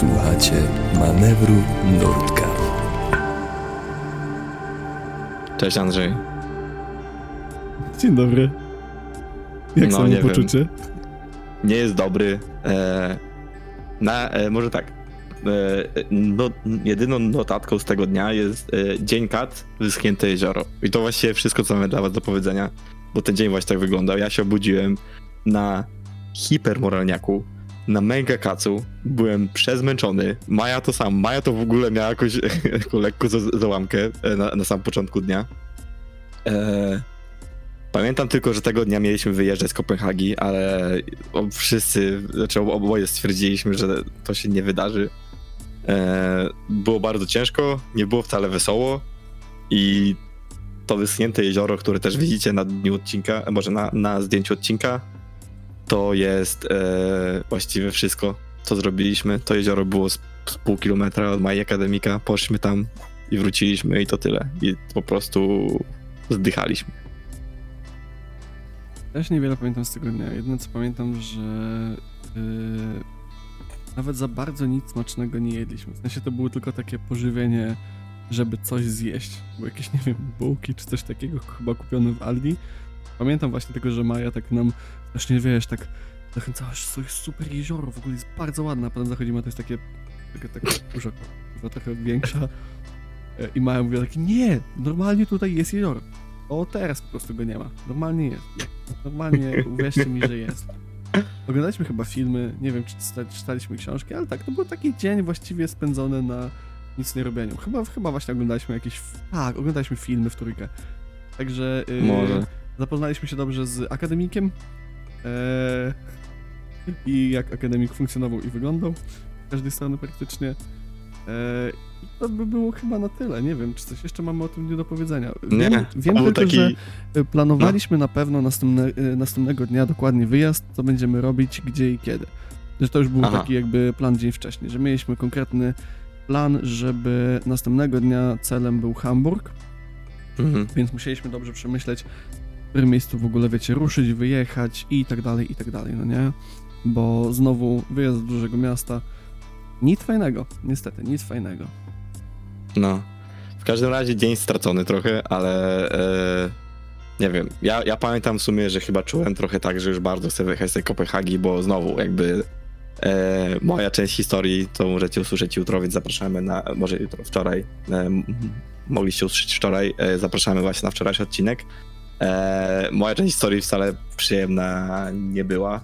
Słuchacie manewru Nurtka. Cześć Andrzej. Dzień dobry. Jak No, samo nie wiem. poczucie? Nie jest dobry. E, na, e, może tak. E, no, jedyną notatką z tego dnia jest e, dzień kat, wyschnięte jezioro. I to właściwie wszystko, co mamy dla was do powiedzenia, bo ten dzień właśnie tak wyglądał. Ja się obudziłem na hipermoralniaku, na mega kacu, byłem przezmęczony. Maja to sam. Maja to w ogóle miała lekko za- załamkę e, na, na początku dnia. E, Pamiętam tylko, że tego dnia mieliśmy wyjeżdżać z Kopenhagi, ale wszyscy, znaczy ob- oboje stwierdziliśmy, że to się nie wydarzy. E, było bardzo ciężko, nie było wcale wesoło i to wyschnięte jezioro, które też widzicie na dniu odcinka, może na, na zdjęciu odcinka, to jest e, właściwie wszystko, co zrobiliśmy. To jezioro było z, z pół kilometra od mojej akademika, poszliśmy tam i wróciliśmy i to tyle. I po prostu zdychaliśmy. Ja się niewiele pamiętam z tego dnia. Jedyne co pamiętam, że yy, nawet za bardzo nic smacznego nie jedliśmy. W sensie to było tylko takie pożywienie, żeby coś zjeść. Było jakieś, nie wiem, bułki czy coś takiego chyba kupione w Aldi. Pamiętam właśnie tylko, że Maja tak nam właśnie, wiesz, tak zachęcała, że to jest super jezioro, w ogóle jest bardzo ładne, a potem zachodzimy, a to jest takie, takie, takie kurza, kurwa, trochę większa. E, I Maja mówiła takie, nie, normalnie tutaj jest jezioro. O, teraz po prostu go nie ma. Normalnie jest. Normalnie uwierzcie mi, że jest. Oglądaliśmy chyba filmy, nie wiem, czy czyta, czytaliśmy książki, ale tak, to był taki dzień właściwie spędzony na nic nie robieniu. Chyba, chyba właśnie oglądaliśmy jakieś, tak, oglądaliśmy filmy w trójkę. Także yy, Może. zapoznaliśmy się dobrze z akademikiem e, i jak akademik funkcjonował i wyglądał z każdej strony praktycznie. E, I to by było chyba na tyle. Nie wiem, czy coś jeszcze mamy o tym nie do powiedzenia. Nie, Wiem, wiem tylko, taki... że y, planowaliśmy na pewno następne, y, następnego dnia dokładnie wyjazd, co będziemy robić, gdzie i kiedy. Że to już był Aha. taki jakby plan dzień wcześniej, że mieliśmy konkretny plan, żeby następnego dnia celem był Hamburg, Mhm. więc musieliśmy dobrze przemyśleć, w którym miejscu w ogóle, wiecie, ruszyć, wyjechać i tak dalej, i tak dalej, no nie? Bo znowu wyjazd do dużego miasta, nic fajnego, niestety, nic fajnego. No. W każdym razie dzień stracony trochę, ale e, nie wiem. Ja, ja pamiętam w sumie, że chyba czułem trochę tak, że już bardzo chcę wyjechać z tej Kopenhagi, bo znowu jakby e, moja część historii to możecie usłyszeć jutro, więc zapraszamy na, może jutro, wczoraj. E, mogliście usłyszeć wczoraj, e, zapraszamy właśnie na wczorajszy odcinek. E, moja część historii wcale przyjemna nie była,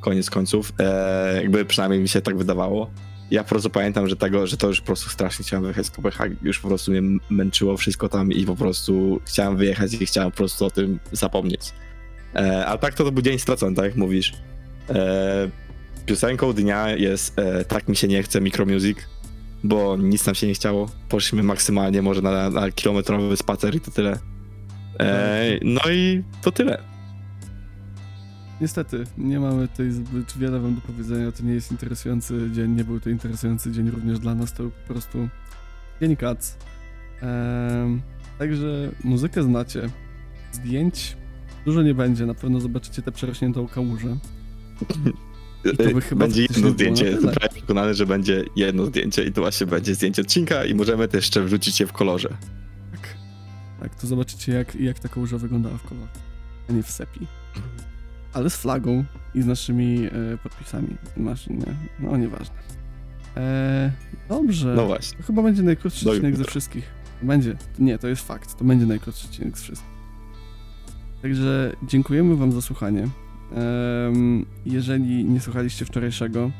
koniec końców. E, jakby przynajmniej mi się tak wydawało ja po prostu pamiętam, że tego, że to już po prostu strasznie chciałem wyjechać z Kopenhagi. Już po prostu mnie męczyło wszystko tam i po prostu chciałem wyjechać i chciałem po prostu o tym zapomnieć. E, a tak to, to był dzień stracony, tak jak mówisz. E, piosenką dnia jest e, Tak mi się nie chce Micro Music, bo nic nam się nie chciało. Poszliśmy maksymalnie może na, na kilometrowy spacer i to tyle. E, no i to tyle. Niestety, nie mamy tutaj zbyt wiele wam do powiedzenia. To nie jest interesujący dzień, nie był to interesujący dzień również dla nas. To był po prostu dzień kac. Em, także muzykę znacie. Zdjęć dużo nie będzie. Na pewno zobaczycie tę przerośniętą kałużę. I to by chyba będzie jedno zdjęcie. Jestem prawie przekonany, że będzie jedno zdjęcie i to właśnie będzie zdjęcie odcinka i możemy też jeszcze wrzucić je w kolorze. Tak. To zobaczycie jak, jak ta kałuża wyglądała w kolorze. A nie w sepi. Ale z flagą i z naszymi e, podpisami. Masz, nie, no nieważne. E, dobrze. No właśnie. To chyba będzie najkrótszy Do odcinek ze wszystkich. Będzie. Nie, to jest fakt. To będzie najkrótszy odcinek z wszystkich. Także dziękujemy wam za słuchanie. Jeżeli nie słuchaliście wczorajszego,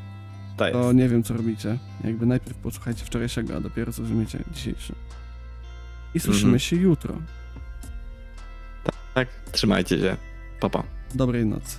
Tak to jest. nie wiem co robicie. Jakby najpierw posłuchajcie wczorajszego, a dopiero zrozumiecie dzisiejszy. I słyszymy Mhm. się jutro. Tak, trzymajcie się. Pa, pa. Dobrej nocy.